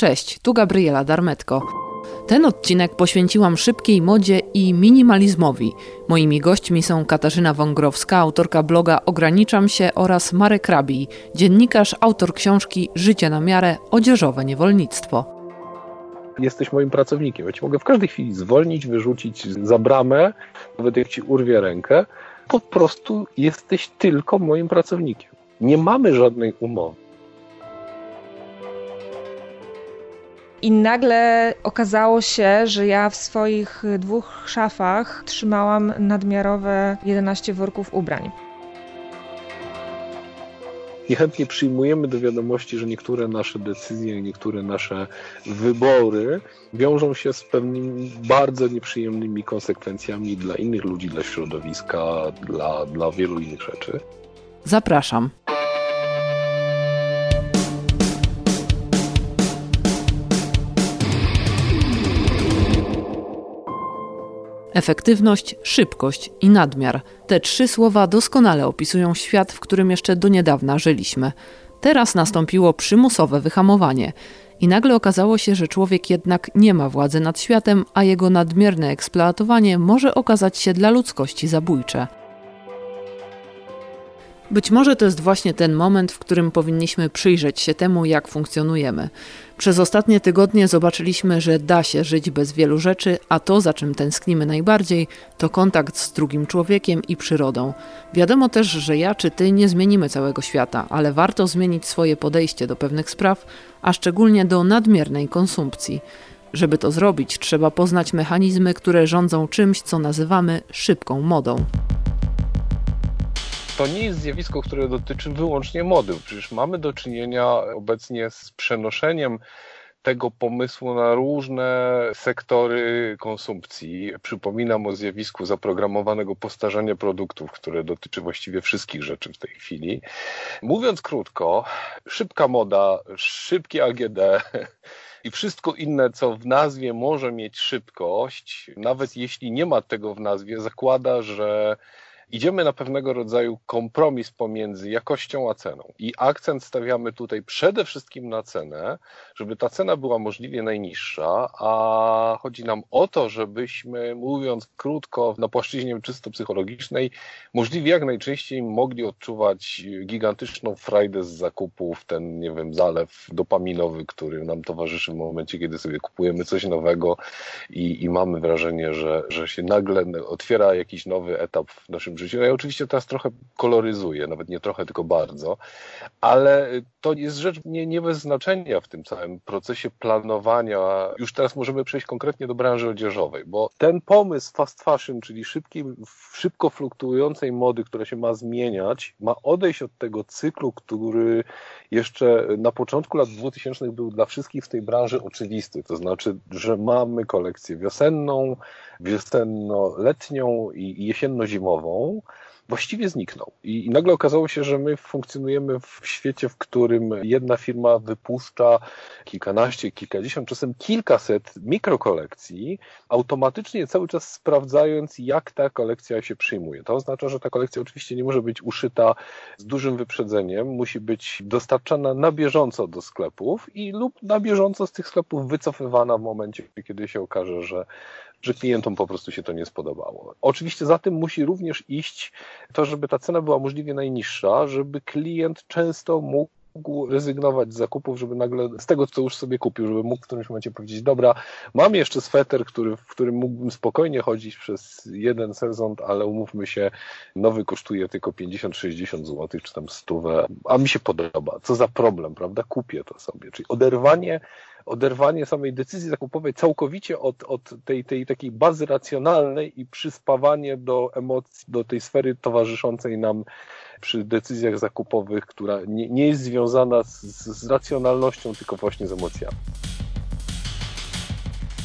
Cześć, tu Gabriela Darmetko. Ten odcinek poświęciłam szybkiej modzie i minimalizmowi. Moimi gośćmi są Katarzyna Wągrowska, autorka bloga Ograniczam się oraz Marek Rabij, dziennikarz, autor książki Życie na miarę odzieżowe niewolnictwo. Jesteś moim pracownikiem. Ja ci mogę w każdej chwili zwolnić, wyrzucić za bramę, nawet jak ci urwie rękę. Po prostu jesteś tylko moim pracownikiem. Nie mamy żadnej umowy. I nagle okazało się, że ja w swoich dwóch szafach trzymałam nadmiarowe 11 worków ubrań. Niechętnie przyjmujemy do wiadomości, że niektóre nasze decyzje, niektóre nasze wybory wiążą się z pewnymi bardzo nieprzyjemnymi konsekwencjami dla innych ludzi, dla środowiska, dla, dla wielu innych rzeczy. Zapraszam. Efektywność, szybkość i nadmiar. Te trzy słowa doskonale opisują świat, w którym jeszcze do niedawna żyliśmy. Teraz nastąpiło przymusowe wyhamowanie. I nagle okazało się, że człowiek jednak nie ma władzy nad światem, a jego nadmierne eksploatowanie może okazać się dla ludzkości zabójcze. Być może to jest właśnie ten moment, w którym powinniśmy przyjrzeć się temu, jak funkcjonujemy. Przez ostatnie tygodnie zobaczyliśmy, że da się żyć bez wielu rzeczy, a to, za czym tęsknimy najbardziej, to kontakt z drugim człowiekiem i przyrodą. Wiadomo też, że ja czy ty nie zmienimy całego świata, ale warto zmienić swoje podejście do pewnych spraw, a szczególnie do nadmiernej konsumpcji. Żeby to zrobić, trzeba poznać mechanizmy, które rządzą czymś, co nazywamy szybką modą to nie jest zjawisko, które dotyczy wyłącznie mody. Przecież mamy do czynienia obecnie z przenoszeniem tego pomysłu na różne sektory konsumpcji. Przypominam o zjawisku zaprogramowanego postarzania produktów, które dotyczy właściwie wszystkich rzeczy w tej chwili. Mówiąc krótko, szybka moda, szybkie AGD i wszystko inne, co w nazwie może mieć szybkość, nawet jeśli nie ma tego w nazwie, zakłada, że idziemy na pewnego rodzaju kompromis pomiędzy jakością a ceną. I akcent stawiamy tutaj przede wszystkim na cenę, żeby ta cena była możliwie najniższa, a chodzi nam o to, żebyśmy, mówiąc krótko, na płaszczyźnie czysto psychologicznej, możliwie jak najczęściej mogli odczuwać gigantyczną frajdę z zakupów, ten, nie wiem, zalew dopaminowy, który nam towarzyszy w momencie, kiedy sobie kupujemy coś nowego i, i mamy wrażenie, że, że się nagle otwiera jakiś nowy etap w naszym życiu. Ja oczywiście teraz trochę koloryzuję, nawet nie trochę, tylko bardzo, ale to jest rzecz nie, nie bez znaczenia w tym całym procesie planowania. Już teraz możemy przejść konkretnie do branży odzieżowej, bo ten pomysł fast fashion, czyli szybki, szybko fluktuującej mody, która się ma zmieniać, ma odejść od tego cyklu, który jeszcze na początku lat 2000 był dla wszystkich w tej branży oczywisty. To znaczy, że mamy kolekcję wiosenną, wiosenno-letnią i jesienno-zimową, właściwie zniknął. I, I, nagle okazało się, że my funkcjonujemy w świecie, w którym jedna firma wypuszcza kilkanaście, kilkadziesiąt, czasem kilkaset mikrokolekcji, automatycznie cały czas sprawdzając, jak ta kolekcja się przyjmuje. To oznacza, że ta kolekcja oczywiście nie może być uszyta z dużym wyprzedzeniem, musi być dostarczana na bieżąco do sklepów i lub na bieżąco z tych sklepów wycofywana w momencie, kiedy się okaże, że że klientom po prostu się to nie spodobało. Oczywiście za tym musi również iść to, żeby ta cena była możliwie najniższa, żeby klient często mógł mógł rezygnować z zakupów, żeby nagle z tego, co już sobie kupił, żeby mógł w którymś momencie powiedzieć, dobra, mam jeszcze sweter, który, w którym mógłbym spokojnie chodzić przez jeden sezon, ale umówmy się, nowy kosztuje tylko 50-60 zł, czy tam stówę, a mi się podoba. Co za problem, prawda? Kupię to sobie. Czyli oderwanie oderwanie samej decyzji zakupowej całkowicie od, od tej, tej takiej bazy racjonalnej i przyspawanie do emocji, do tej sfery towarzyszącej nam przy decyzjach zakupowych, która nie, nie jest związana z, z racjonalnością, tylko właśnie z emocjami.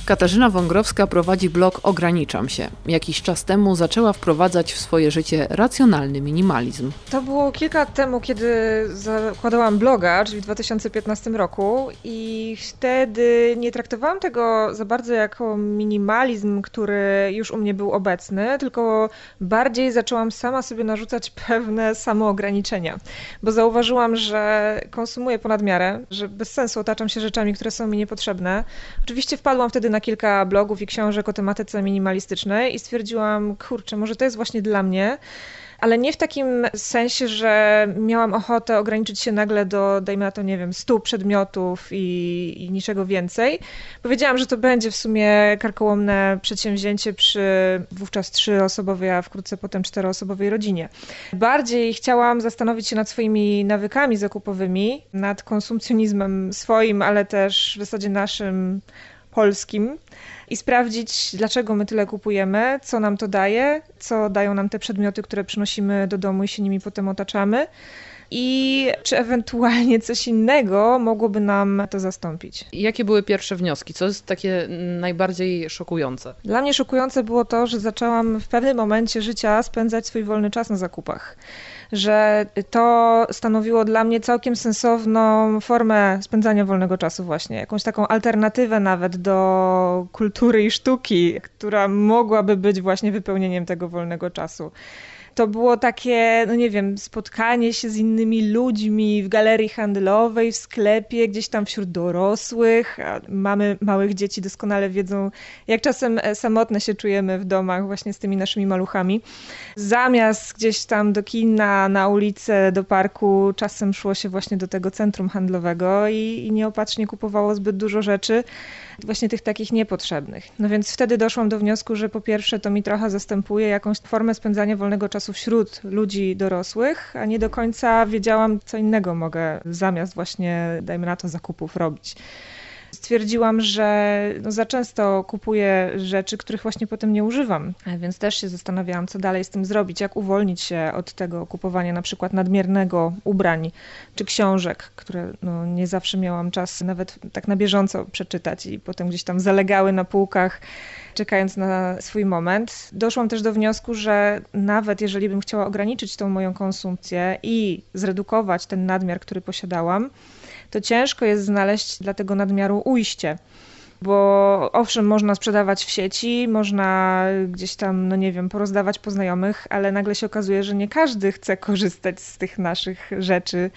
Katarzyna Wągrowska prowadzi blog Ograniczam się. Jakiś czas temu zaczęła wprowadzać w swoje życie racjonalny minimalizm. To było kilka lat temu, kiedy zakładałam bloga, czyli w 2015 roku i wtedy nie traktowałam tego za bardzo jako minimalizm, który już u mnie był obecny, tylko bardziej zaczęłam sama sobie narzucać pewne samoograniczenia, bo zauważyłam, że konsumuję ponad miarę, że bez sensu otaczam się rzeczami, które są mi niepotrzebne. Oczywiście wpadłam wtedy na kilka blogów i książek o tematyce minimalistycznej i stwierdziłam, kurczę, może to jest właśnie dla mnie ale nie w takim sensie, że miałam ochotę ograniczyć się nagle do, dajmy na to, nie wiem, stu przedmiotów i, i niczego więcej. Powiedziałam, że to będzie w sumie karkołomne przedsięwzięcie przy wówczas trzyosobowej, a wkrótce potem czteroosobowej rodzinie. Bardziej chciałam zastanowić się nad swoimi nawykami zakupowymi, nad konsumpcjonizmem swoim, ale też w zasadzie naszym polskim i sprawdzić, dlaczego my tyle kupujemy, co nam to daje, co dają nam te przedmioty, które przynosimy do domu i się nimi potem otaczamy. I czy ewentualnie coś innego mogłoby nam to zastąpić? Jakie były pierwsze wnioski? Co jest takie najbardziej szokujące? Dla mnie szokujące było to, że zaczęłam w pewnym momencie życia spędzać swój wolny czas na zakupach że to stanowiło dla mnie całkiem sensowną formę spędzania wolnego czasu właśnie, jakąś taką alternatywę nawet do kultury i sztuki, która mogłaby być właśnie wypełnieniem tego wolnego czasu to było takie, no nie wiem, spotkanie się z innymi ludźmi w galerii handlowej, w sklepie, gdzieś tam wśród dorosłych. Mamy małych dzieci, doskonale wiedzą, jak czasem e, samotne się czujemy w domach właśnie z tymi naszymi maluchami. Zamiast gdzieś tam do kina, na ulicę, do parku, czasem szło się właśnie do tego centrum handlowego i, i nieopatrznie kupowało zbyt dużo rzeczy właśnie tych takich niepotrzebnych. No więc wtedy doszłam do wniosku, że po pierwsze to mi trochę zastępuje jakąś formę spędzania wolnego czasu wśród ludzi dorosłych, a nie do końca wiedziałam, co innego mogę zamiast właśnie, dajmy na to, zakupów robić stwierdziłam, że no za często kupuję rzeczy, których właśnie potem nie używam, więc też się zastanawiałam, co dalej z tym zrobić, jak uwolnić się od tego kupowania na przykład nadmiernego ubrań czy książek, które no, nie zawsze miałam czas nawet tak na bieżąco przeczytać i potem gdzieś tam zalegały na półkach czekając na swój moment. Doszłam też do wniosku, że nawet jeżeli bym chciała ograniczyć tą moją konsumpcję i zredukować ten nadmiar, który posiadałam, to ciężko jest znaleźć dla tego nadmiaru ujście. Bo owszem, można sprzedawać w sieci, można gdzieś tam, no nie wiem, porozdawać po znajomych, ale nagle się okazuje, że nie każdy chce korzystać z tych naszych rzeczy,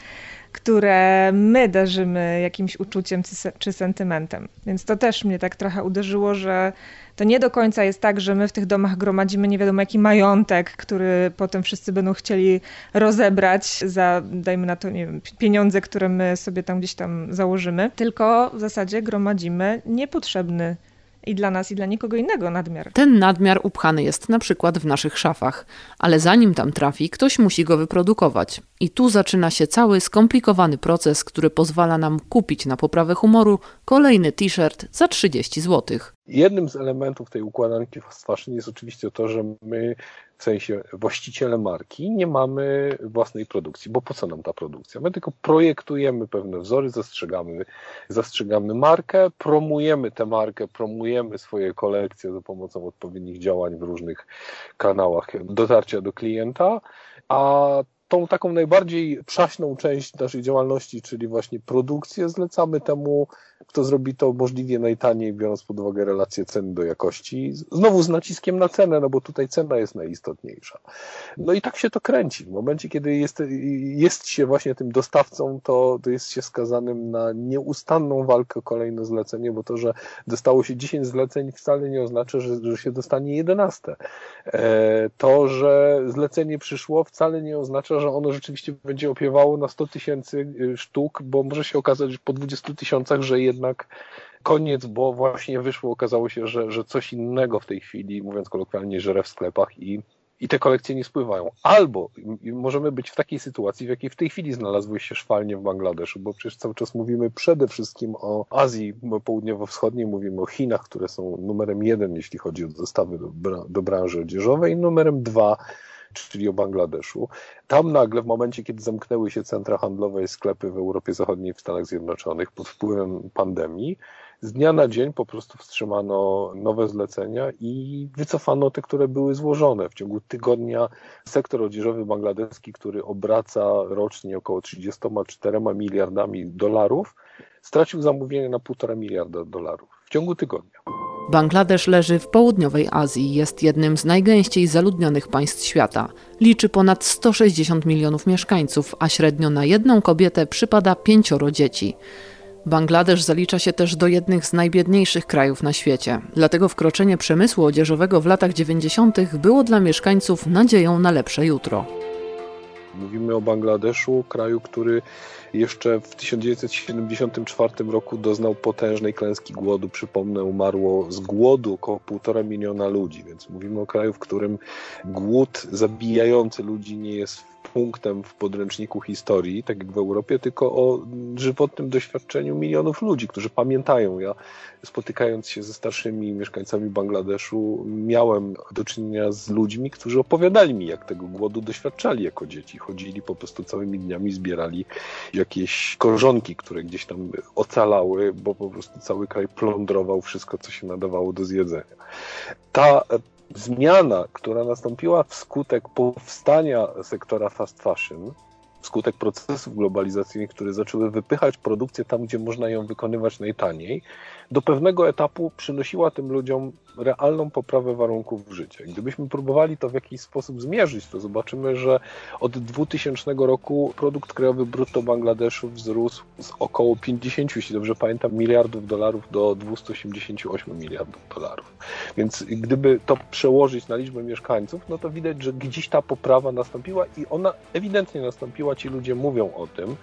które my darzymy jakimś uczuciem czy sentymentem. Więc to też mnie tak trochę uderzyło, że to nie do końca jest tak, że my w tych domach gromadzimy nie wiadomo jaki majątek, który potem wszyscy będą chcieli rozebrać za, dajmy na to, nie wiem, pieniądze, które my sobie tam gdzieś tam założymy, tylko w zasadzie gromadzimy niepotrzebny i dla nas, i dla nikogo innego nadmiar. Ten nadmiar upchany jest na przykład w naszych szafach, ale zanim tam trafi, ktoś musi go wyprodukować. I tu zaczyna się cały skomplikowany proces, który pozwala nam kupić na poprawę humoru kolejny t-shirt za 30 zł. Jednym z elementów tej układanki fast fashion jest oczywiście to, że my w sensie właściciele marki nie mamy własnej produkcji, bo po co nam ta produkcja? My tylko projektujemy pewne wzory, zastrzegamy, zastrzegamy markę, promujemy tę markę, promujemy swoje kolekcje za pomocą odpowiednich działań w różnych kanałach dotarcia do klienta, a tą taką najbardziej przaśną część naszej działalności, czyli właśnie produkcję, zlecamy temu kto zrobi to możliwie najtaniej, biorąc pod uwagę relację ceny do jakości. Znowu z naciskiem na cenę, no bo tutaj cena jest najistotniejsza. No i tak się to kręci. W momencie, kiedy jest, jest się właśnie tym dostawcą, to, to jest się skazanym na nieustanną walkę o kolejne zlecenie, bo to, że dostało się 10 zleceń wcale nie oznacza, że, że się dostanie 11. E, to, że zlecenie przyszło wcale nie oznacza, że ono rzeczywiście będzie opiewało na 100 tysięcy sztuk, bo może się okazać po 20 tysiącach, że jednak koniec, bo właśnie wyszło, okazało się, że, że coś innego w tej chwili, mówiąc kolokwialnie, żere w sklepach i, i te kolekcje nie spływają. Albo możemy być w takiej sytuacji, w jakiej w tej chwili znalazły się szwalnie w Bangladeszu, bo przecież cały czas mówimy przede wszystkim o Azji Południowo-Wschodniej, mówimy o Chinach, które są numerem jeden, jeśli chodzi o dostawy do, do branży odzieżowej, numerem dwa czyli o Bangladeszu. Tam nagle, w momencie, kiedy zamknęły się centra handlowe i sklepy w Europie Zachodniej, w Stanach Zjednoczonych pod wpływem pandemii, z dnia na dzień po prostu wstrzymano nowe zlecenia i wycofano te, które były złożone. W ciągu tygodnia sektor odzieżowy bangladeski, który obraca rocznie około 34 miliardami dolarów, stracił zamówienie na 1,5 miliarda dolarów w ciągu tygodnia. Bangladesz leży w południowej Azji, jest jednym z najgęściej zaludnionych państw świata. Liczy ponad 160 milionów mieszkańców, a średnio na jedną kobietę przypada pięcioro dzieci. Bangladesz zalicza się też do jednych z najbiedniejszych krajów na świecie. Dlatego wkroczenie przemysłu odzieżowego w latach 90. było dla mieszkańców nadzieją na lepsze jutro. Mówimy o Bangladeszu, kraju, który jeszcze w 1974 roku doznał potężnej klęski głodu. Przypomnę, umarło z głodu około półtora miliona ludzi, więc mówimy o kraju, w którym głód zabijający ludzi nie jest punktem w podręczniku historii, tak jak w Europie, tylko o żywotnym doświadczeniu milionów ludzi, którzy pamiętają. Ja spotykając się ze starszymi mieszkańcami Bangladeszu, miałem do czynienia z ludźmi, którzy opowiadali mi, jak tego głodu doświadczali jako dzieci. Chodzili po prostu całymi dniami, zbierali jakieś korzonki, które gdzieś tam ocalały, bo po prostu cały kraj plądrował wszystko, co się nadawało do zjedzenia. Ta zmiana, która nastąpiła wskutek powstania sektora fast fashion, wskutek procesów globalizacyjnych, które zaczęły wypychać produkcję tam, gdzie można ją wykonywać najtaniej, do pewnego etapu przynosiła tym ludziom realną poprawę warunków życia. Gdybyśmy próbowali to w jakiś sposób zmierzyć, to zobaczymy, że od 2000 roku produkt krajowy brutto Bangladeszu wzrósł z około 50, jeśli dobrze pamiętam, miliardów dolarów do 288 miliardów dolarów. Więc gdyby to przełożyć na liczbę mieszkańców, no to widać, że gdzieś ta poprawa nastąpiła i ona ewidentnie nastąpiła. Ci ludzie mówią o tym.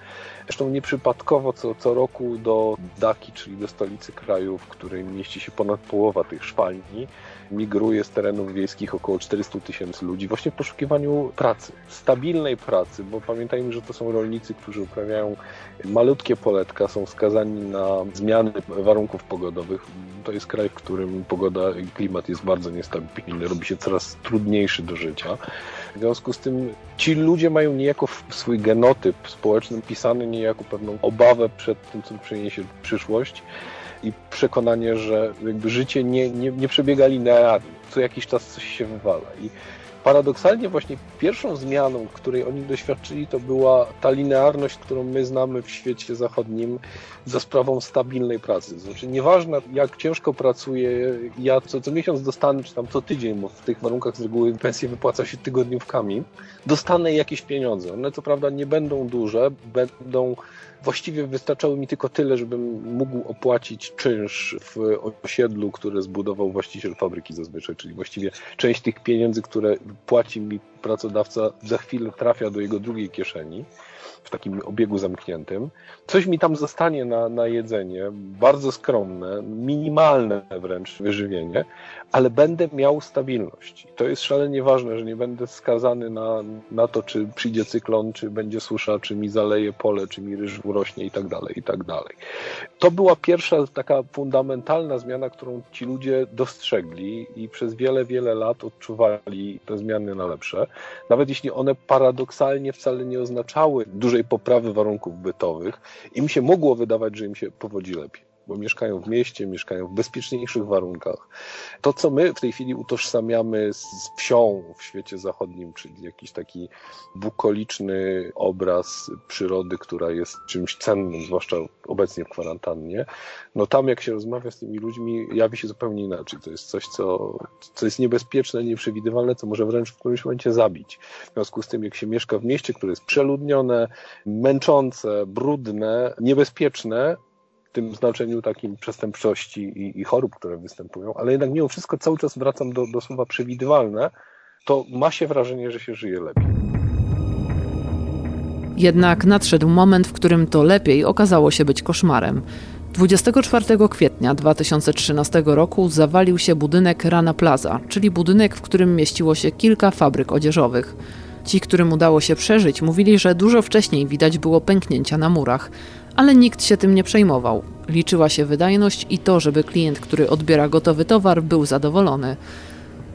Zresztą nieprzypadkowo co, co roku do Daki, czyli do stolicy kraju, w której mieści się ponad połowa tych szwalni, migruje z terenów wiejskich około 400 tysięcy ludzi właśnie w poszukiwaniu pracy, stabilnej pracy, bo pamiętajmy, że to są rolnicy, którzy uprawiają malutkie poletka, są skazani na zmiany warunków pogodowych. To jest kraj, w którym pogoda i klimat jest bardzo niestabilny, robi się coraz trudniejszy do życia. W związku z tym ci ludzie mają niejako swój genotyp społeczny pisany niejako pewną obawę przed tym, co przyniesie przyszłość i przekonanie, że jakby życie nie, nie, nie przebiega linearnie. Co jakiś czas coś się wywala. I paradoksalnie właśnie pierwszą zmianą, której oni doświadczyli, to była ta linearność, którą my znamy w świecie zachodnim za sprawą stabilnej pracy. Znaczy nieważne jak ciężko pracuję, ja co, co miesiąc dostanę, czy tam co tydzień, bo w tych warunkach z reguły pensje wypłaca się tygodniówkami, dostanę jakieś pieniądze. One co prawda nie będą duże, będą właściwie wystarczały mi tylko tyle, żebym mógł opłacić czynsz w osiedlu, które zbudował właściciel fabryki zazwyczaj, czyli właściwie część tych pieniędzy, które płaci mi pracodawca, za chwilę trafia do jego drugiej kieszeni w takim obiegu zamkniętym. Coś mi tam zostanie na, na jedzenie, bardzo skromne, minimalne wręcz wyżywienie, ale będę miał stabilność. To jest szalenie ważne, że nie będę skazany na, na to, czy przyjdzie cyklon, czy będzie susza, czy mi zaleje pole, czy mi ryż urośnie i tak dalej, i tak dalej. To była pierwsza taka fundamentalna zmiana, którą ci ludzie dostrzegli i przez wiele, wiele lat odczuwali te zmiany na lepsze. Nawet jeśli one paradoksalnie wcale nie oznaczały dużej poprawy warunków bytowych, im się mogło wydawać, że im się powodzi lepiej bo mieszkają w mieście, mieszkają w bezpieczniejszych warunkach. To, co my w tej chwili utożsamiamy z, wsią w świecie zachodnim, czyli jakiś taki bukoliczny obraz przyrody, która jest czymś cennym, zwłaszcza obecnie w kwarantannie, no tam jak się rozmawia z tymi ludźmi, jawi się zupełnie inaczej. To jest coś, co, co jest niebezpieczne, nieprzewidywalne, co może wręcz w którymś momencie zabić. W związku z tym, jak się mieszka w mieście, które jest przeludnione, męczące, brudne, niebezpieczne, tym znaczeniu takim przestępczości i, i, chorób, które występują, ale jednak mimo wszystko cały czas wracam do, do słowa przewidywalne, to ma się wrażenie, że się żyje lepiej. Jednak nadszedł moment, w którym to lepiej okazało się być koszmarem. 24 kwietnia 2013 roku zawalił się budynek Rana Plaza, czyli budynek, w którym mieściło się kilka fabryk odzieżowych. Ci, którym udało się przeżyć, mówili, że dużo wcześniej widać było pęknięcia na murach, ale nikt się tym nie przejmował. Liczyła się wydajność i to, żeby klient, który odbiera gotowy towar, był zadowolony.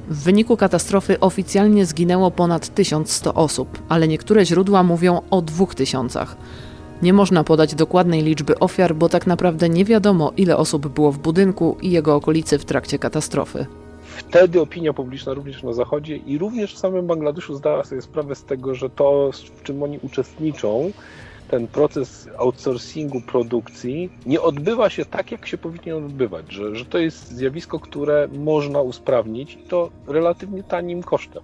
W wyniku katastrofy oficjalnie zginęło ponad 1100 osób, ale niektóre źródła mówią o 2000. Nie można podać dokładnej liczby ofiar, bo tak naprawdę nie wiadomo, ile osób było w budynku i jego okolicy w trakcie katastrofy. Wtedy opinia publiczna również na Zachodzie i również w samym Bangladeszu zdała sobie sprawę z tego, że to, w czym oni uczestniczą, ten proces outsourcingu produkcji nie odbywa się tak, jak się powinien odbywać, że, że to jest zjawisko, które można usprawnić i to relatywnie tanim kosztem.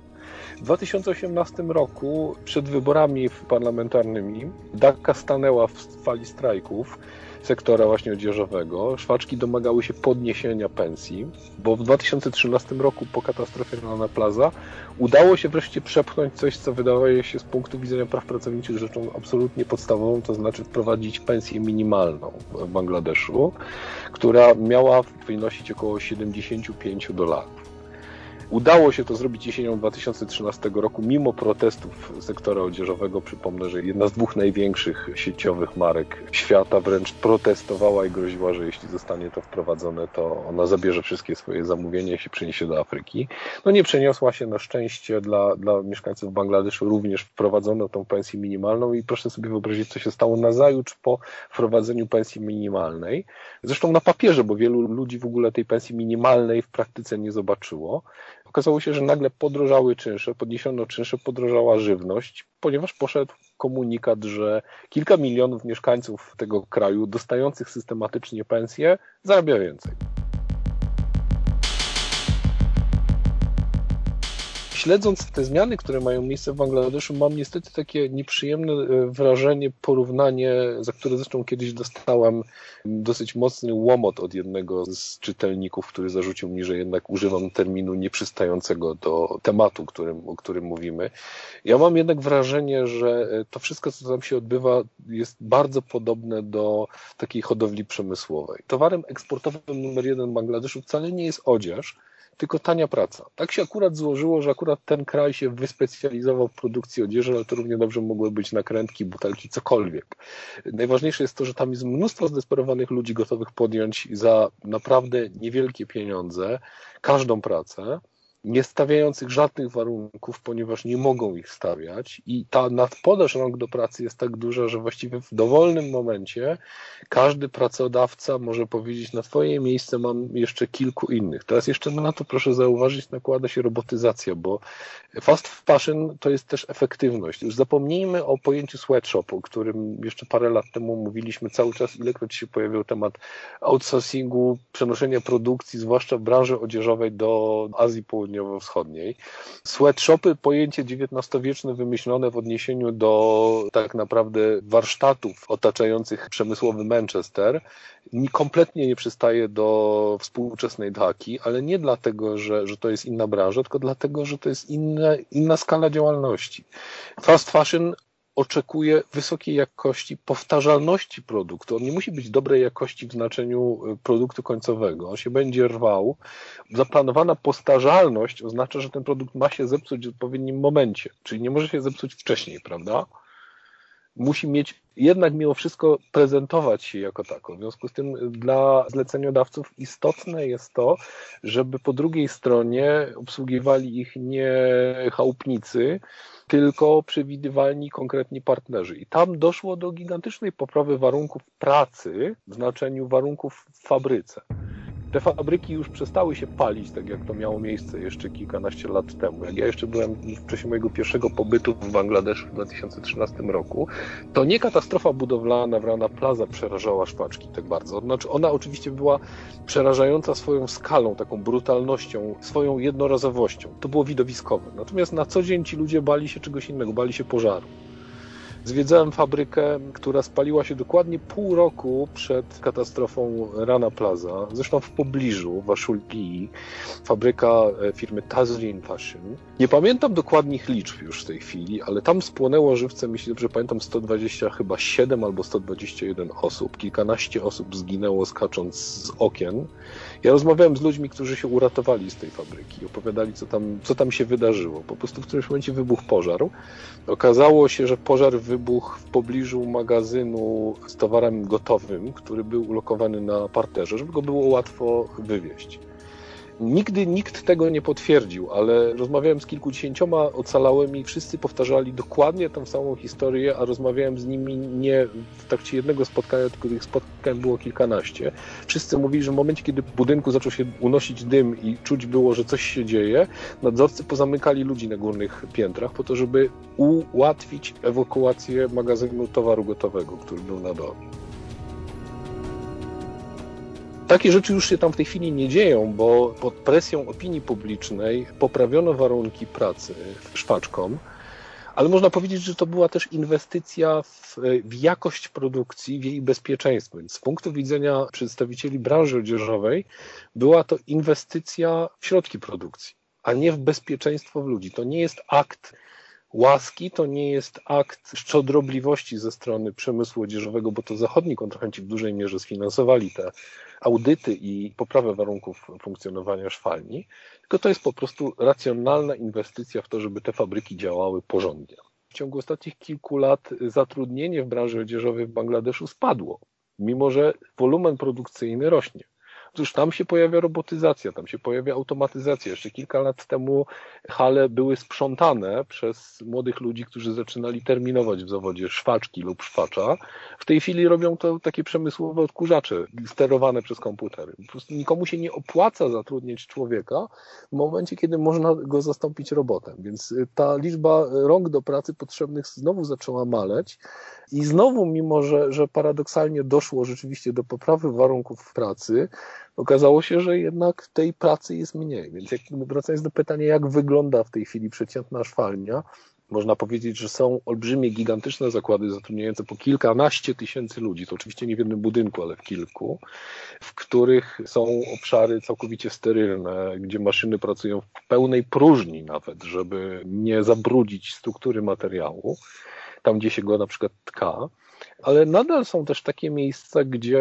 W 2018 roku przed wyborami parlamentarnymi Dhaka stanęła w fali strajków sektora właśnie odzieżowego. Szwaczki domagały się podniesienia pensji, bo w 2013 roku po katastrofie Rana Plaza udało się wreszcie przepchnąć coś, co wydaje się z punktu widzenia praw pracowniczych rzeczą absolutnie podstawową, to znaczy wprowadzić pensję minimalną w Bangladeszu, która miała wynosić około 75 dolarów. Udało się to zrobić jesienią 2013 roku, mimo protestów sektora odzieżowego. Przypomnę, że jedna z dwóch największych sieciowych marek świata wręcz protestowała i groziła, że jeśli zostanie to wprowadzone, to ona zabierze wszystkie swoje zamówienia i się przeniesie do Afryki. No nie przeniosła się na szczęście dla, dla mieszkańców Bangladeszu. Również wprowadzono tą pensję minimalną i proszę sobie wyobrazić, co się stało na zajutrz po wprowadzeniu pensji minimalnej. Zresztą na papierze, bo wielu ludzi w ogóle tej pensji minimalnej w praktyce nie zobaczyło okazało się, że nagle podrożały czynsze, podniesiono czynsze, podrożała żywność, ponieważ poszedł komunikat, że kilka milionów mieszkańców tego kraju dostających systematycznie pensje zarabia więcej. Śledząc te zmiany, które mają miejsce w Bangladeszu, mam niestety takie nieprzyjemne e, wrażenie, porównanie, za które zresztą kiedyś dostałem dosyć mocny łomot od jednego z czytelników, który zarzucił mi, że jednak używam terminu nieprzystającego do tematu, którym, o którym mówimy. Ja mam jednak wrażenie, że e, to wszystko, co tam się odbywa, jest bardzo podobne do takiej hodowli przemysłowej. Towarem eksportowym numer jeden Bangladeszu wcale nie jest odzież, tylko tania praca. Tak się akurat złożyło, że akurat ten kraj się wyspecjalizował w produkcji odzieży, ale to równie dobrze mogły być nakrętki, butelki, cokolwiek. Najważniejsze jest to, że tam jest mnóstwo zdesperowanych ludzi gotowych podjąć za naprawdę niewielkie pieniądze każdą pracę nie stawiających żadnych warunków, ponieważ nie mogą ich stawiać i ta nadpodaż rąk do pracy jest tak duża, że właściwie w dowolnym momencie każdy pracodawca może powiedzieć na twoje miejsce mam jeszcze kilku innych. Teraz jeszcze na to proszę zauważyć nakłada się robotyzacja, bo fast fashion to jest też efektywność. Już zapomnijmy o pojęciu sweatshop, o którym jeszcze parę lat temu mówiliśmy cały czas, ilekroć się pojawił temat outsourcingu, przenoszenia produkcji, zwłaszcza w branży odzieżowej do Azji Południowej południowo-wschodniej. Sweatshopy, pojęcie XIX-wieczne wymyślone w odniesieniu do tak naprawdę warsztatów otaczających przemysłowy Manchester, kompletnie nie przystaje do współczesnej Dhaki, ale nie dlatego, że, że to jest inna branża, tylko dlatego, że to jest inna, inna skala działalności. Fast fashion oczekuje wysokiej jakości, powtarzalności produktu. On nie musi być dobrej jakości w znaczeniu y, produktu końcowego. On się będzie rwał. Zaplanowana powtarzalność oznacza, że ten produkt ma się zepsuć w odpowiednim momencie, czyli nie może się zepsuć wcześniej, prawda? Musi mieć jednak mimo wszystko prezentować się jako tako. W związku z tym dla zleceniodawców istotne jest to, żeby po drugiej stronie obsługiwali ich nie chałupnicy, tylko przewidywalni konkretni partnerzy. I tam doszło do gigantycznej poprawy warunków pracy w znaczeniu warunków w fabryce. Te fabryki już przestały się palić, tak jak to miało miejsce jeszcze kilkanaście lat temu. Jak ja jeszcze byłem w czasie mojego pierwszego pobytu w Bangladeszu w 2013 roku, to nie katastrofa budowlana w Rana Plaza przerażała szpaczki tak bardzo. Znaczy ona oczywiście była przerażająca swoją skalą, taką brutalnością, swoją jednorazowością. To było widowiskowe. Natomiast na co dzień ci ludzie bali się czegoś innego, bali się pożaru. Zwiedzałem fabrykę, która spaliła się dokładnie pół roku przed katastrofą Rana Plaza, zresztą w pobliżu, w Ashulgi, fabryka e, firmy Tazrin Fashion. Nie pamiętam dokładnych liczb już w tej chwili, ale tam spłonęło żywcem, jeśli dobrze pamiętam, 120 chyba 7 albo 121 osób. Kilkanaście osób zginęło skacząc z okien. Ja rozmawiałem z ludźmi, którzy się uratowali z tej fabryki, opowiadali, co tam, co tam się wydarzyło. Po prostu w którymś momencie wybuchł pożar. Okazało się, że pożar wybuchł w pobliżu magazynu z towarem gotowym, który był ulokowany na parterze, żeby go było łatwo wywieźć. Nigdy nikt tego nie potwierdził, ale rozmawiałem z kilkudziesięcioma ocalałymi, wszyscy powtarzali dokładnie tą samą historię, a rozmawiałem z nimi nie w trakcie jednego spotkania, tylko tych spotkań było kilkanaście. Wszyscy mówili, że w momencie, kiedy w budynku zaczął się unosić dym i czuć było, że coś się dzieje, nadzorcy pozamykali ludzi na górnych piętrach po to, żeby ułatwić ewakuację magazynu towaru gotowego, który był na dole. Takie rzeczy już się tam w tej chwili nie dzieją, bo pod presją opinii publicznej poprawiono warunki pracy szwaczkom, ale można powiedzieć, że to była też inwestycja w, w, jakość produkcji, w jej bezpieczeństwo. Więc z punktu widzenia przedstawicieli branży odzieżowej była to inwestycja w środki produkcji, a nie w bezpieczeństwo w ludzi. To nie jest akt łaski, to nie jest akt szczodrobliwości ze strony przemysłu odzieżowego, bo to zachodni kontrahenci w dużej mierze sfinansowali te audyty i poprawę warunków funkcjonowania szwalni, tylko to jest po prostu racjonalna inwestycja w to, żeby te fabryki działały porządnie. W ciągu ostatnich kilku lat zatrudnienie w branży odzieżowej w Bangladeszu spadło, mimo że wolumen produkcyjny rośnie. Otóż tam się pojawia robotyzacja, tam się pojawia automatyzacja. Jeszcze kilka lat temu hale były sprzątane przez młodych ludzi, którzy zaczynali terminować w zawodzie szwaczki lub szwacza. W tej chwili robią to takie przemysłowe odkurzacze sterowane przez komputery. Po prostu nikomu się nie opłaca zatrudniać człowieka w momencie, kiedy można go zastąpić robotem. Więc ta liczba rąk do pracy potrzebnych znowu zaczęła maleć. I znowu, mimo że, że paradoksalnie doszło rzeczywiście do poprawy warunków pracy, okazało się, że jednak tej pracy jest mniej. Więc jak, wracając do pytania, jak wygląda w tej chwili przeciętna szwalnia, można powiedzieć, że są olbrzymie, gigantyczne zakłady zatrudniające po kilkanaście tysięcy ludzi, to oczywiście nie w jednym budynku, ale w kilku, w których są obszary całkowicie sterylne, gdzie maszyny pracują w pełnej próżni nawet, żeby nie zabrudzić struktury materiału. Tam gdzie się go na przykład tka, ale nadal są też takie miejsca, gdzie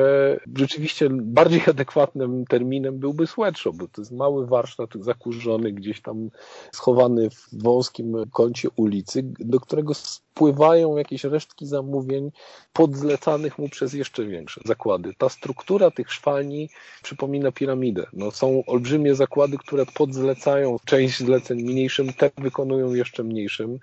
rzeczywiście bardziej adekwatnym terminem byłby sweatshop, bo to jest mały warsztat zakurzony, gdzieś tam schowany w wąskim kącie ulicy, do którego spływają jakieś resztki zamówień podzlecanych mu przez jeszcze większe zakłady. Ta struktura tych szwalni przypomina piramidę. No, są olbrzymie zakłady, które podzlecają część zleceń mniejszym, te wykonują jeszcze mniejszym,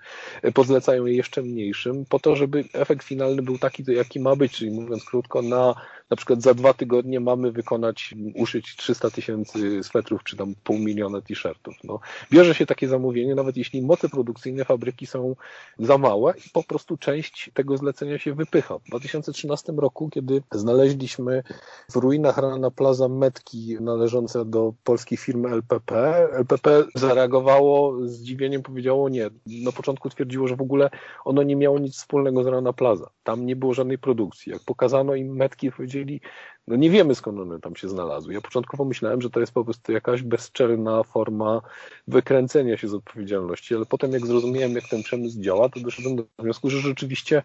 podzlecają je jeszcze mniejszym, po to, żeby efekt finalny był taki, jaki ma być, czyli mówiąc krótko, na na przykład za dwa tygodnie mamy wykonać, uszyć 300 tysięcy swetrów, czy tam pół miliona t-shirtów. No, bierze się takie zamówienie, nawet jeśli moce produkcyjne fabryki są za małe i po prostu część tego zlecenia się wypycha. W 2013 roku, kiedy znaleźliśmy w ruinach Rana Plaza metki należące do polskiej firmy LPP, LPP zareagowało zdziwieniem, powiedziało nie. Na początku twierdziło, że w ogóle ono nie miało nic wspólnego z Rana Plaza. Tam nie było żadnej produkcji. Jak pokazano im metki, powiedzieli, powiedzieli, no nie wiemy skąd one tam się znalazły. Ja początkowo myślałem, że to jest po prostu jakaś bezczelna forma wykręcenia się z odpowiedzialności, ale potem jak zrozumiałem, jak ten przemysł działa, to doszedłem do wniosku, że rzeczywiście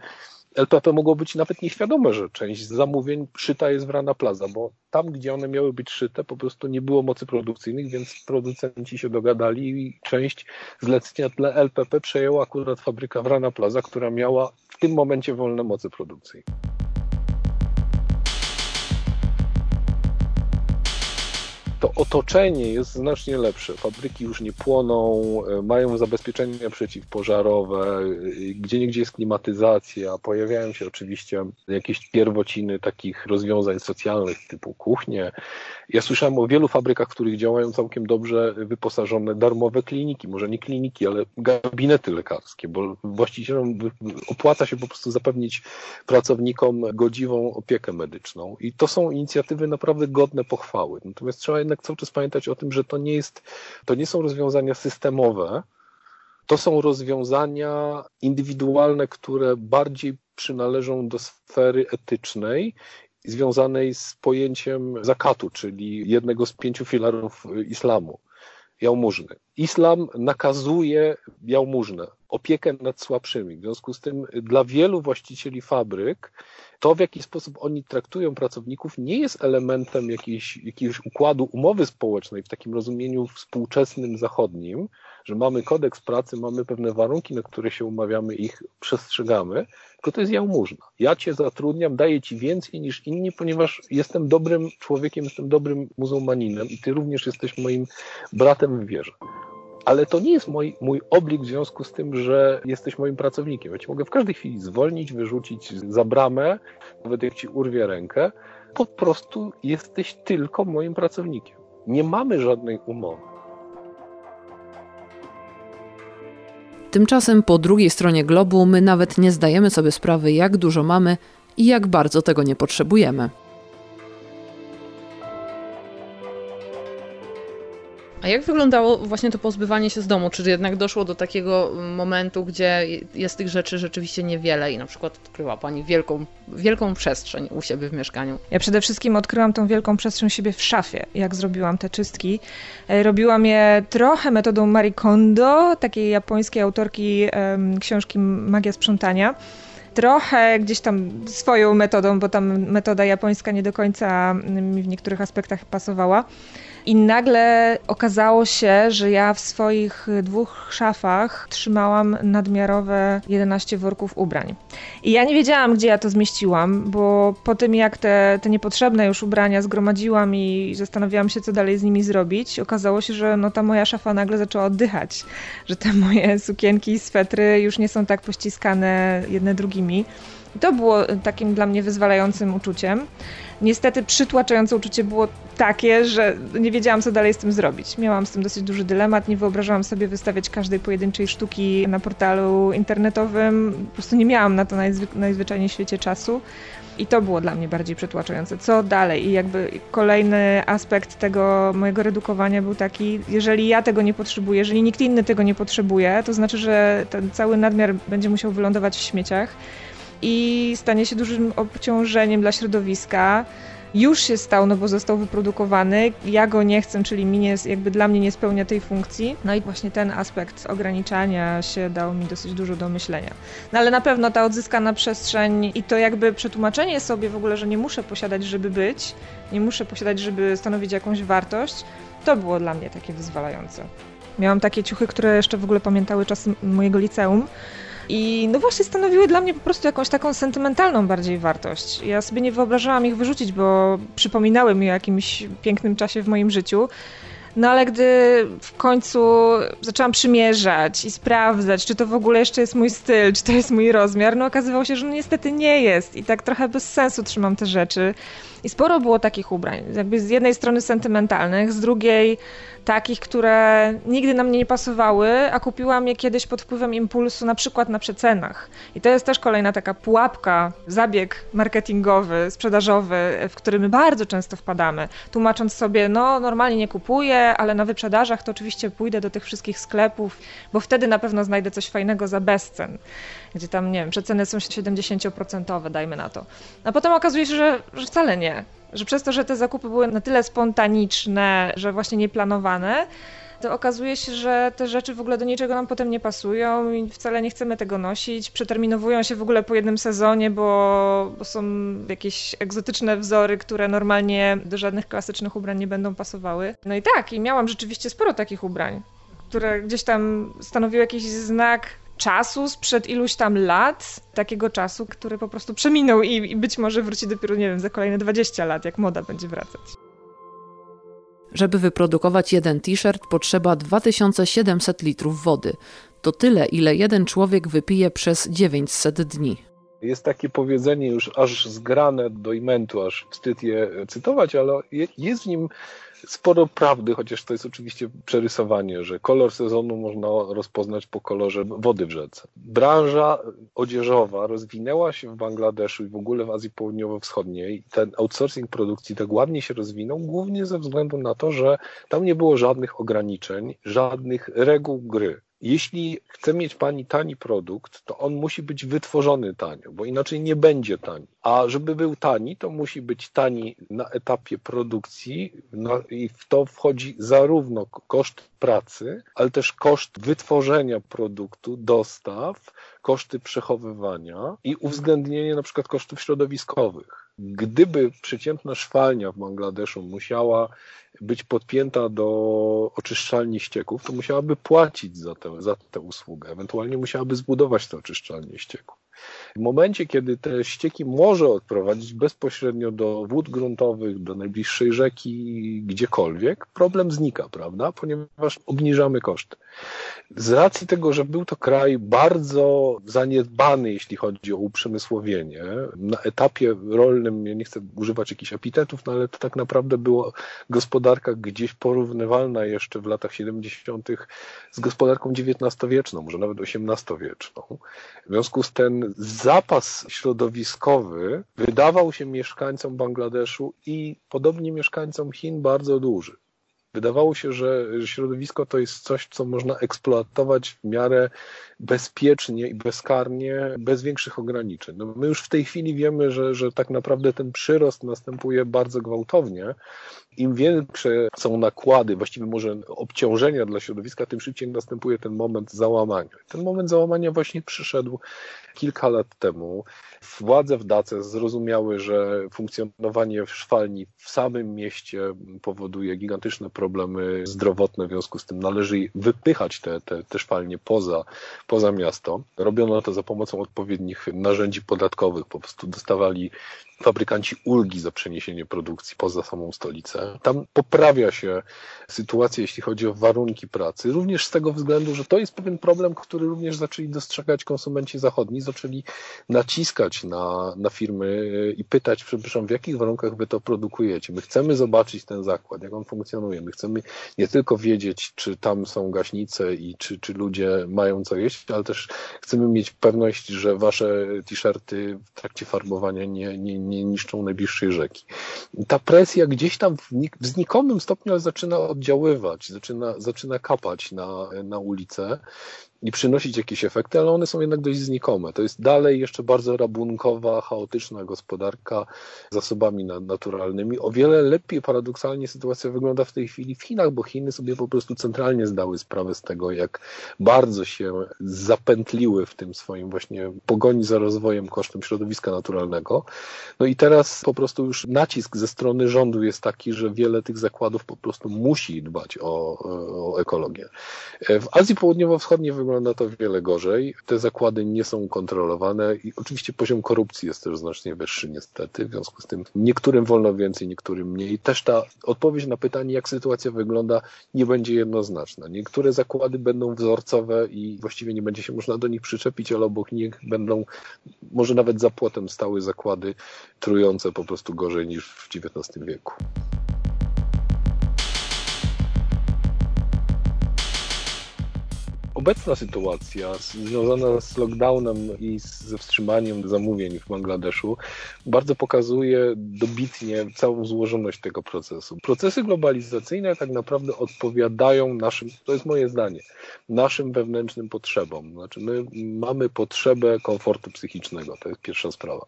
LPP mogło być nawet nieświadome, że część zamówień szyta jest w Rana Plaza, bo tam, gdzie one miały być szyte, po prostu nie było mocy produkcyjnych, więc producenci się dogadali i część zlecenia dla LPP przejęła akurat fabryka w Rana Plaza, która miała w tym momencie wolne mocy produkcyjne. Otoczenie jest znacznie lepsze. Fabryki już nie płoną, e, mają zabezpieczenia przeciwpożarowe, e, gdzie niegdzie jest klimatyzacja, pojawiają się oczywiście jakieś pierwociny takich rozwiązań socjalnych typu kuchnie. Ja słyszałem o wielu fabrykach, w których działają całkiem dobrze wyposażone darmowe kliniki, może nie kliniki, ale gabinety lekarskie, bo właścicielom opłaca się po prostu zapewnić pracownikom godziwą opiekę medyczną. I to są inicjatywy naprawdę godne pochwały. Natomiast trzeba jednak cały czas pamiętać o tym, że to nie jest, to nie są rozwiązania systemowe, to są rozwiązania indywidualne, które bardziej przynależą do sfery etycznej związanej z pojęciem zakatu, czyli jednego z pięciu filarów islamu, jałmużny. Islam nakazuje jałmużnę. opiekę nad słabszymi. W związku z tym dla wielu właścicieli fabryk to, w jaki sposób oni traktują pracowników, nie jest elementem jakiejś, jakiegoś układu umowy społecznej w takim rozumieniu współczesnym zachodnim, że mamy kodeks pracy, mamy pewne warunki, na które się umawiamy, ich przestrzegamy, tylko to jest jałmużna. Ja cię zatrudniam, daję ci więcej niż inni, ponieważ jestem dobrym człowiekiem, jestem dobrym muzułmaninem i ty również jesteś moim bratem w wierze ale to nie jest mój, mój oblik w związku z tym, że jesteś moim pracownikiem. Ja ci mogę w każdej chwili zwolnić, wyrzucić za bramę, nawet jak ci urwie rękę. Po prostu jesteś tylko moim pracownikiem. Nie mamy żadnej umowy. Tymczasem po drugiej stronie globu my nawet nie zdajemy sobie sprawy, jak dużo mamy i jak bardzo tego nie potrzebujemy. A jak wyglądało właśnie to pozbywanie się z domu? Czy jednak doszło do takiego momentu, gdzie jest tych rzeczy rzeczywiście niewiele i na przykład odkryła Pani wielką, wielką przestrzeń u siebie w mieszkaniu? Ja przede wszystkim odkryłam tą wielką przestrzeń siebie w szafie, jak zrobiłam te czystki. E, robiłam je trochę metodą Marie Kondo, takiej japońskiej autorki książki Magia Sprzątania trochę gdzieś tam swoją metodą, bo tam metoda japońska nie do końca mi w niektórych aspektach pasowała. I nagle okazało się, że ja w swoich dwóch szafach trzymałam nadmiarowe 11 worków ubrań. I ja nie wiedziałam, gdzie ja to zmieściłam, bo po tym jak te, te niepotrzebne już ubrania zgromadziłam i zastanawiałam się, co dalej z nimi zrobić, okazało się, że no ta moja szafa nagle zaczęła oddychać, że te moje sukienki i swetry już nie są tak pościskane jedne drugimi. I to było takim dla mnie wyzwalającym uczuciem. Niestety przytłaczające uczucie było takie, że nie wiedziałam, co dalej z tym zrobić. Miałam z tym dosyć duży dylemat, nie wyobrażałam sobie wystawiać każdej pojedynczej sztuki na portalu internetowym. Po prostu nie miałam na to najzwy- najzwyczajniej w świecie czasu. I to było dla mnie bardziej przytłaczające. Co dalej? I jakby kolejny aspekt tego mojego redukowania był taki, jeżeli ja tego nie potrzebuję, jeżeli nikt inny tego nie potrzebuje, to znaczy, że ten cały nadmiar będzie musiał wylądować w śmieciach i stanie się dużym obciążeniem dla środowiska. Już się stał, no bo został wyprodukowany. Ja go nie chcę, czyli mi nie, jakby dla mnie nie spełnia tej funkcji. No i właśnie ten aspekt ograniczania się dał mi dosyć dużo do myślenia. No ale na pewno ta odzyskana przestrzeń i to jakby przetłumaczenie sobie w ogóle, że nie muszę posiadać, żeby być, nie muszę posiadać, żeby stanowić jakąś wartość, to było dla mnie takie wyzwalające. Miałam takie ciuchy, które jeszcze w ogóle pamiętały czas mojego liceum i no właśnie stanowiły dla mnie po prostu jakąś taką sentymentalną bardziej wartość. Ja sobie nie wyobrażałam ich wyrzucić, bo przypominały mi o jakimś pięknym czasie w moim życiu. No ale gdy w końcu zaczęłam przymierzać i sprawdzać, czy to w ogóle jeszcze jest mój styl, czy to jest mój rozmiar, no okazywało się, że no niestety nie jest i tak trochę bez sensu trzymam te rzeczy. I sporo było takich ubrań, jakby z jednej strony sentymentalnych, z drugiej takich, które nigdy na mnie nie pasowały, a kupiłam je kiedyś pod wpływem impulsu, na przykład na przecenach. I to jest też kolejna taka pułapka, zabieg marketingowy, sprzedażowy, w który my bardzo często wpadamy, tłumacząc sobie, no normalnie nie kupuję, ale na wyprzedażach to oczywiście pójdę do tych wszystkich sklepów, bo wtedy na pewno znajdę coś fajnego za bezcen, gdzie tam, nie wiem, przeceny są 70%, dajmy na to. A potem okazuje się, że, że wcale nie, że przez to, że te zakupy były na tyle spontaniczne, że właśnie nieplanowane, to okazuje się, że te rzeczy w ogóle do niczego nam potem nie pasują i wcale nie chcemy tego nosić. Przeterminowują się w ogóle po jednym sezonie, bo, bo są jakieś egzotyczne wzory, które normalnie do żadnych klasycznych ubrań nie będą pasowały. No i tak, i miałam rzeczywiście sporo takich ubrań, które gdzieś tam stanowiły jakiś znak czasu sprzed iluś tam lat, takiego czasu, który po prostu przeminął i, i być może wróci dopiero, nie wiem, za kolejne 20 lat, jak moda będzie wracać. Żeby wyprodukować jeden t-shirt potrzeba 2700 litrów wody. To tyle, ile jeden człowiek wypije przez 900 dni. Jest takie powiedzenie już aż zgrane do imentu, aż wstyd je cytować, ale jest w nim sporo prawdy, chociaż to jest oczywiście przerysowanie, że kolor sezonu można rozpoznać po kolorze wody w rzece. Branża odzieżowa rozwinęła się w Bangladeszu i w ogóle w Azji Południowo-Wschodniej. Ten outsourcing produkcji tak ładnie się rozwinął, głównie ze względu na to, że tam nie było żadnych ograniczeń, żadnych reguł gry. Jeśli chce mieć Pani tani produkt, to on musi być wytworzony tanio, bo inaczej nie będzie tani. A żeby był tani, to musi być tani na etapie produkcji no i w to wchodzi zarówno koszt pracy, ale też koszt wytworzenia produktu, dostaw, koszty przechowywania i uwzględnienie na przykład kosztów środowiskowych. Gdyby przeciętna szwalnia w Bangladeszu musiała być podpięta do oczyszczalni ścieków, to musiałaby płacić za tę, za tę usługę. Ewentualnie musiałaby zbudować tę oczyszczalnię ścieków. W momencie, kiedy te ścieki może odprowadzić bezpośrednio do wód gruntowych, do najbliższej rzeki, gdziekolwiek, problem znika, prawda? Ponieważ obniżamy koszty. Z racji tego, że był to kraj bardzo zaniedbany, jeśli chodzi o uprzemysłowienie, na etapie rolnym, ja nie chcę używać jakichś epitetów, no ale to tak naprawdę była gospodarka gdzieś porównywalna jeszcze w latach 70. z gospodarką XIX-wieczną, może nawet XVIII-wieczną. W związku z tym zapas środowiskowy wydawał się mieszkańcom Bangladeszu i podobnie mieszkańcom Chin bardzo duży. Wydawało się, że środowisko to jest coś, co można eksploatować w miarę bezpiecznie i bezkarnie, bez większych ograniczeń. No my już w tej chwili wiemy, że, że tak naprawdę ten przyrost następuje bardzo gwałtownie. Im większe są nakłady, właściwie może obciążenia dla środowiska, tym szybciej następuje ten moment załamania. Ten moment załamania właśnie przyszedł kilka lat temu. Władze w Dace zrozumiały, że funkcjonowanie w szwalni w samym mieście powoduje gigantyczne problemy zdrowotne, w związku z tym należy wypychać te, te, te szwalnie poza, poza miasto. Robiono to za pomocą odpowiednich narzędzi podatkowych, po prostu dostawali fabrykanci ulgi za przeniesienie produkcji poza samą stolicę. Tam poprawia się sytuacja, jeśli chodzi o warunki pracy, również z tego względu, że to jest pewien problem, który również zaczęli dostrzegać konsumenci zachodni, zaczęli naciskać na, na firmy i pytać, przepraszam, w jakich warunkach wy to produkujecie. My chcemy zobaczyć ten zakład, jak on funkcjonuje. My chcemy nie tylko wiedzieć, czy tam są gaśnice i czy, czy ludzie mają co jeść, ale też chcemy mieć pewność, że wasze t-shirty w trakcie farbowania nie, nie, nie niszczą najbliższej rzeki. Ta presja gdzieś tam w, w znikomym stopniu zaczyna oddziaływać, zaczyna, zaczyna kapać na, na ulicę i przynosić jakieś efekty, ale one są jednak dość znikome. To jest dalej jeszcze bardzo rabunkowa, chaotyczna gospodarka zasobami naturalnymi. O wiele lepiej paradoksalnie sytuacja wygląda w tej chwili w Chinach, bo Chiny sobie po prostu centralnie zdały sprawę z tego, jak bardzo się zapętliły w tym swoim właśnie pogoni za rozwojem kosztem środowiska naturalnego. No i teraz po prostu już nacisk ze strony rządu jest taki, że wiele tych zakładów po prostu musi dbać o, o ekologię. W Azji Południowo-Wschodniej wygląda to wiele gorzej. Te zakłady nie są kontrolowane i oczywiście poziom korupcji jest też znacznie wyższy niestety. W związku z tym niektórym wolno więcej, niektórym mniej. Też ta odpowiedź na pytanie, jak sytuacja wygląda, nie będzie jednoznaczna. Niektóre zakłady będą wzorcowe i właściwie nie będzie się można do nich przyczepić, ale obok nich będą może nawet za płotem stały zakłady trujące po prostu gorzej niż w XIX wieku. Obecna sytuacja związana z lockdownem i ze wstrzymaniem zamówień w Bangladeszu bardzo pokazuje dobitnie całą złożoność tego procesu. Procesy globalizacyjne tak naprawdę odpowiadają naszym, to jest moje zdanie, naszym wewnętrznym potrzebom. Znaczy my mamy potrzebę komfortu psychicznego, to jest pierwsza sprawa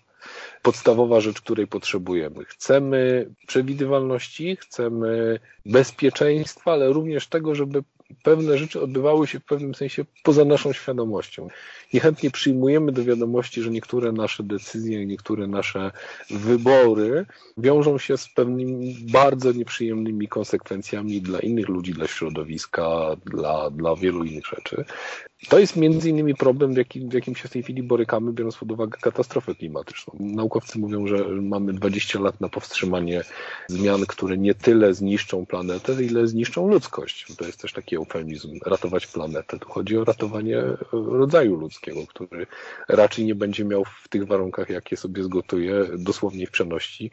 podstawowa rzecz, której potrzebujemy. Chcemy przewidywalności, chcemy bezpieczeństwa, ale również tego, żeby pewne rzeczy odbywały się w pewnym sensie poza naszą świadomością. Niechętnie przyjmujemy do wiadomości, że niektóre nasze decyzje, niektóre nasze wybory wiążą się z pewnymi bardzo nieprzyjemnymi konsekwencjami dla innych ludzi, dla środowiska, dla, dla wielu innych rzeczy. To jest między innymi problem, w jakim, w jakim się w tej chwili borykamy, biorąc pod uwagę katastrofę klimatyczną. Naukowcy mówią, że mamy 20 lat na powstrzymanie zmian, które nie tyle zniszczą planetę, ile zniszczą ludzkość. To jest też taki eufemizm, ratować planetę. Tu chodzi o ratowanie rodzaju ludzkiego, który raczej nie będzie miał w tych warunkach, jakie sobie zgotuje, dosłownie w przeności,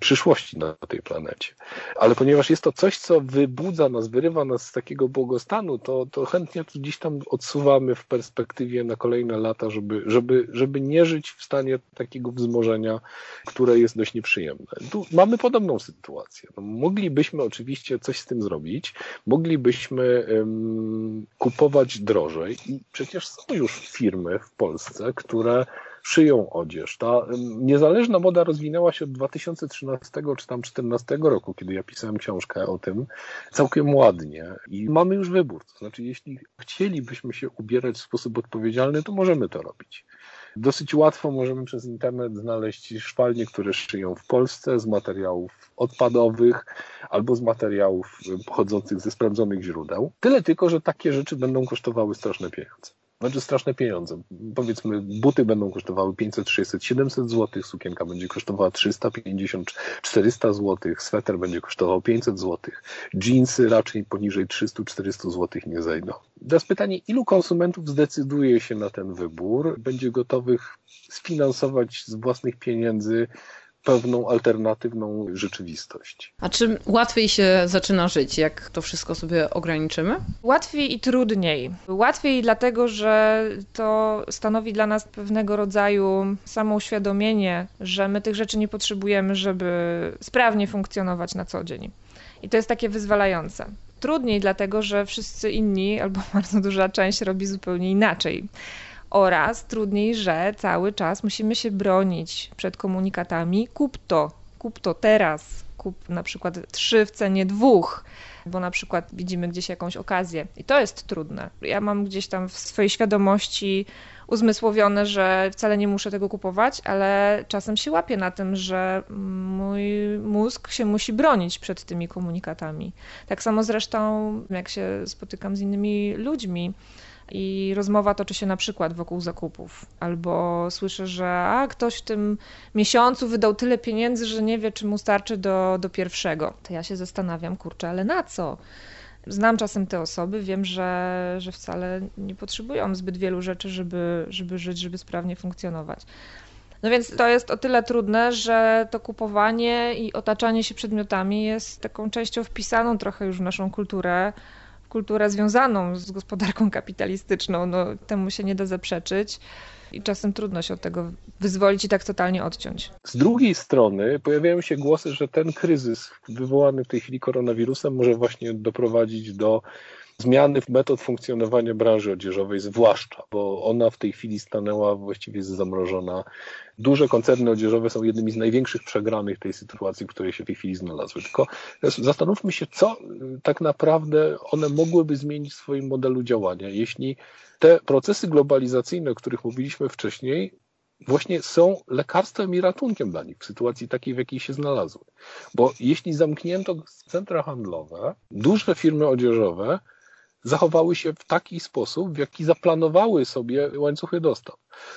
przyszłości na tej planecie. Ale ponieważ jest to coś, co wybudza nas, wyrywa nas z takiego błogostanu, to, to chętnie gdzieś tam odsuwa w perspektywie na kolejne lata, żeby, żeby, żeby nie żyć w stanie takiego wzmożenia, które jest dość nieprzyjemne. Tu mamy podobną sytuację. No, moglibyśmy oczywiście coś z tym zrobić, moglibyśmy um, kupować drożej i przecież są już firmy w Polsce, które szyją odzież. Ta niezależna moda rozwinęła się od 2013 czy tam 2014 roku, kiedy ja pisałem książkę o tym, całkiem ładnie. I mamy już wybór. To znaczy, jeśli chcielibyśmy się ubierać w sposób odpowiedzialny, to możemy to robić. Dosyć łatwo możemy przez internet znaleźć szwalnie, które szyją w Polsce z materiałów odpadowych albo z materiałów pochodzących ze sprawdzonych źródeł. Tyle tylko, że takie rzeczy będą kosztowały straszne pieniądze. Znaczy straszne pieniądze. Powiedzmy, buty będą kosztowały 500, 600, 700 zł, sukienka będzie kosztowała 350, 400 zł, sweter będzie kosztował 500 zł, jeansy raczej poniżej 300-400 zł nie zejdą. Teraz pytanie, ilu konsumentów zdecyduje się na ten wybór, będzie gotowych sfinansować z własnych pieniędzy pewną alternatywną rzeczywistość. A czy łatwiej się zaczyna żyć, jak to wszystko sobie ograniczymy? Łatwiej i trudniej. Łatwiej dlatego, że to stanowi dla nas pewnego rodzaju samouświadomienie, że my tych rzeczy nie potrzebujemy, żeby sprawnie funkcjonować na co dzień. I to jest takie wyzwalające. Trudniej dlatego, że wszyscy inni, albo bardzo duża część robi zupełnie inaczej oraz trudniej, że cały czas musimy się bronić przed komunikatami kup to, kup to teraz, kup na przykład trzy w cenie dwóch, bo na przykład widzimy gdzieś jakąś okazję i to jest trudne. Ja mam gdzieś tam w swojej świadomości uzmysłowione, że wcale nie muszę tego kupować, ale czasem się łapię na tym, że mój mózg się musi bronić przed tymi komunikatami. Tak samo zresztą, jak się spotykam z innymi ludźmi, i rozmowa toczy się na przykład wokół zakupów, albo słyszę, że a, ktoś w tym miesiącu wydał tyle pieniędzy, że nie wie, czy mu starczy do, do pierwszego. To ja się zastanawiam, kurczę, ale na co? Znam czasem te osoby, wiem, że, że wcale nie potrzebują zbyt wielu rzeczy, żeby, żeby żyć, żeby sprawnie funkcjonować. No więc to jest o tyle trudne, że to kupowanie i otaczanie się przedmiotami jest taką częścią wpisaną trochę już w naszą kulturę kulturę związaną z gospodarką kapitalistyczną, no, temu się nie da zaprzeczyć. I czasem trudno się od tego wyzwolić i tak totalnie odciąć. Z drugiej strony pojawiają się głosy, że ten kryzys wywołany w tej chwili koronawirusem może właśnie doprowadzić do zmiany metod funkcjonowania branży odzieżowej, zwłaszcza, bo ona w tej chwili stanęła właściwie zamrożona. Duże koncerny odzieżowe są jednymi z największych przegranych tej sytuacji, w której się w tej chwili znalazły. Tylko zastanówmy się, co tak naprawdę one mogłyby zmienić w swoim modelu działania, jeśli te procesy globalizacyjne, o których mówiliśmy wcześniej, właśnie są lekarstwem i ratunkiem dla nich w sytuacji takiej, w jakiej się znalazły. Bo jeśli zamknięto centra handlowe, duże firmy odzieżowe zachowały się w taki sposób, w jaki zaplanowały sobie łańcuchy dostaw.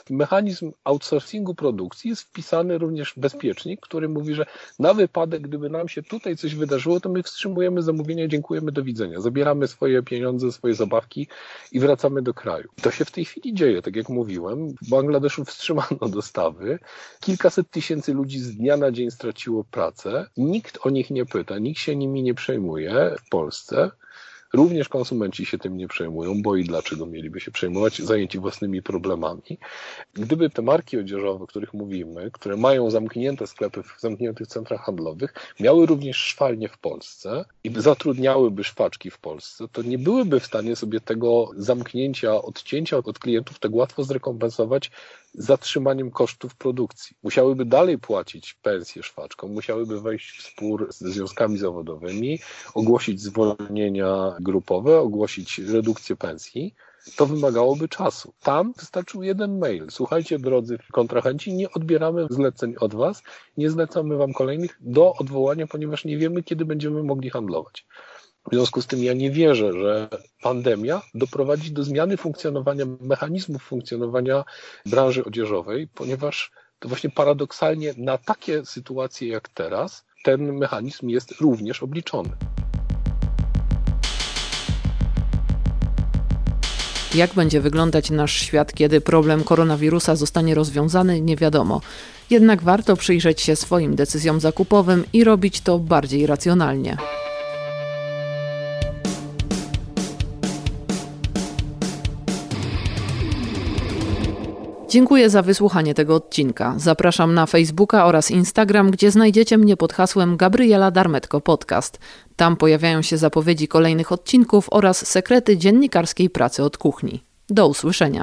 Mechanizm outsourcingu produkcji jest wpisany również bezpiecznik, który mówi, że na wypadek, gdyby nam się tutaj coś wydarzyło, to my wstrzymujemy zamówienia, dziękujemy, do widzenia. Zabieramy swoje pieniądze, swoje zabawki i wracamy do kraju. To się w tej chwili dzieje, tak jak mówiłem. W Bangladeszu wstrzymano dostawy. Kilkaset tysięcy ludzi z dnia na dzień straciło pracę. Nikt o nich nie pyta, nikt się nimi nie przejmuje w Polsce. Również konsumenci się tym nie przejmują, bo i dlaczego mieliby się przejmować, zajęci własnymi problemami. Gdyby te marki odzieżowe, o których mówimy, które mają zamknięte sklepy w zamkniętych centrach handlowych, miały również szwalnie w Polsce i zatrudniałyby szwaczki w Polsce, to nie byłyby w stanie sobie tego zamknięcia, odcięcia od klientów tak łatwo zrekompensować zatrzymaniem kosztów produkcji. Musiałyby dalej płacić pensje szwaczkom, musiałyby wejść w spór ze związkami zawodowymi, ogłosić zwolnienia grupowe, ogłosić redukcję pensji. To wymagałoby czasu. Tam wystarczył jeden mail. Słuchajcie, drodzy kontrahenci, nie odbieramy zleceń od Was, nie zlecamy Wam kolejnych do odwołania, ponieważ nie wiemy, kiedy będziemy mogli handlować. W związku z tym ja nie wierzę, że pandemia doprowadzi do zmiany funkcjonowania, mechanizmów funkcjonowania branży odzieżowej, ponieważ to właśnie paradoksalnie na takie sytuacje jak teraz ten mechanizm jest również obliczony. Jak będzie wyglądać nasz świat, kiedy problem koronawirusa zostanie rozwiązany, nie wiadomo. Jednak warto przyjrzeć się swoim decyzjom zakupowym i robić to bardziej racjonalnie. Dziękuję za wysłuchanie tego odcinka. Zapraszam na Facebooka oraz Instagram, gdzie znajdziecie mnie pod hasłem Gabriela Darmetko Podcast. Tam pojawiają się zapowiedzi kolejnych odcinków oraz sekrety dziennikarskiej pracy od kuchni. Do usłyszenia.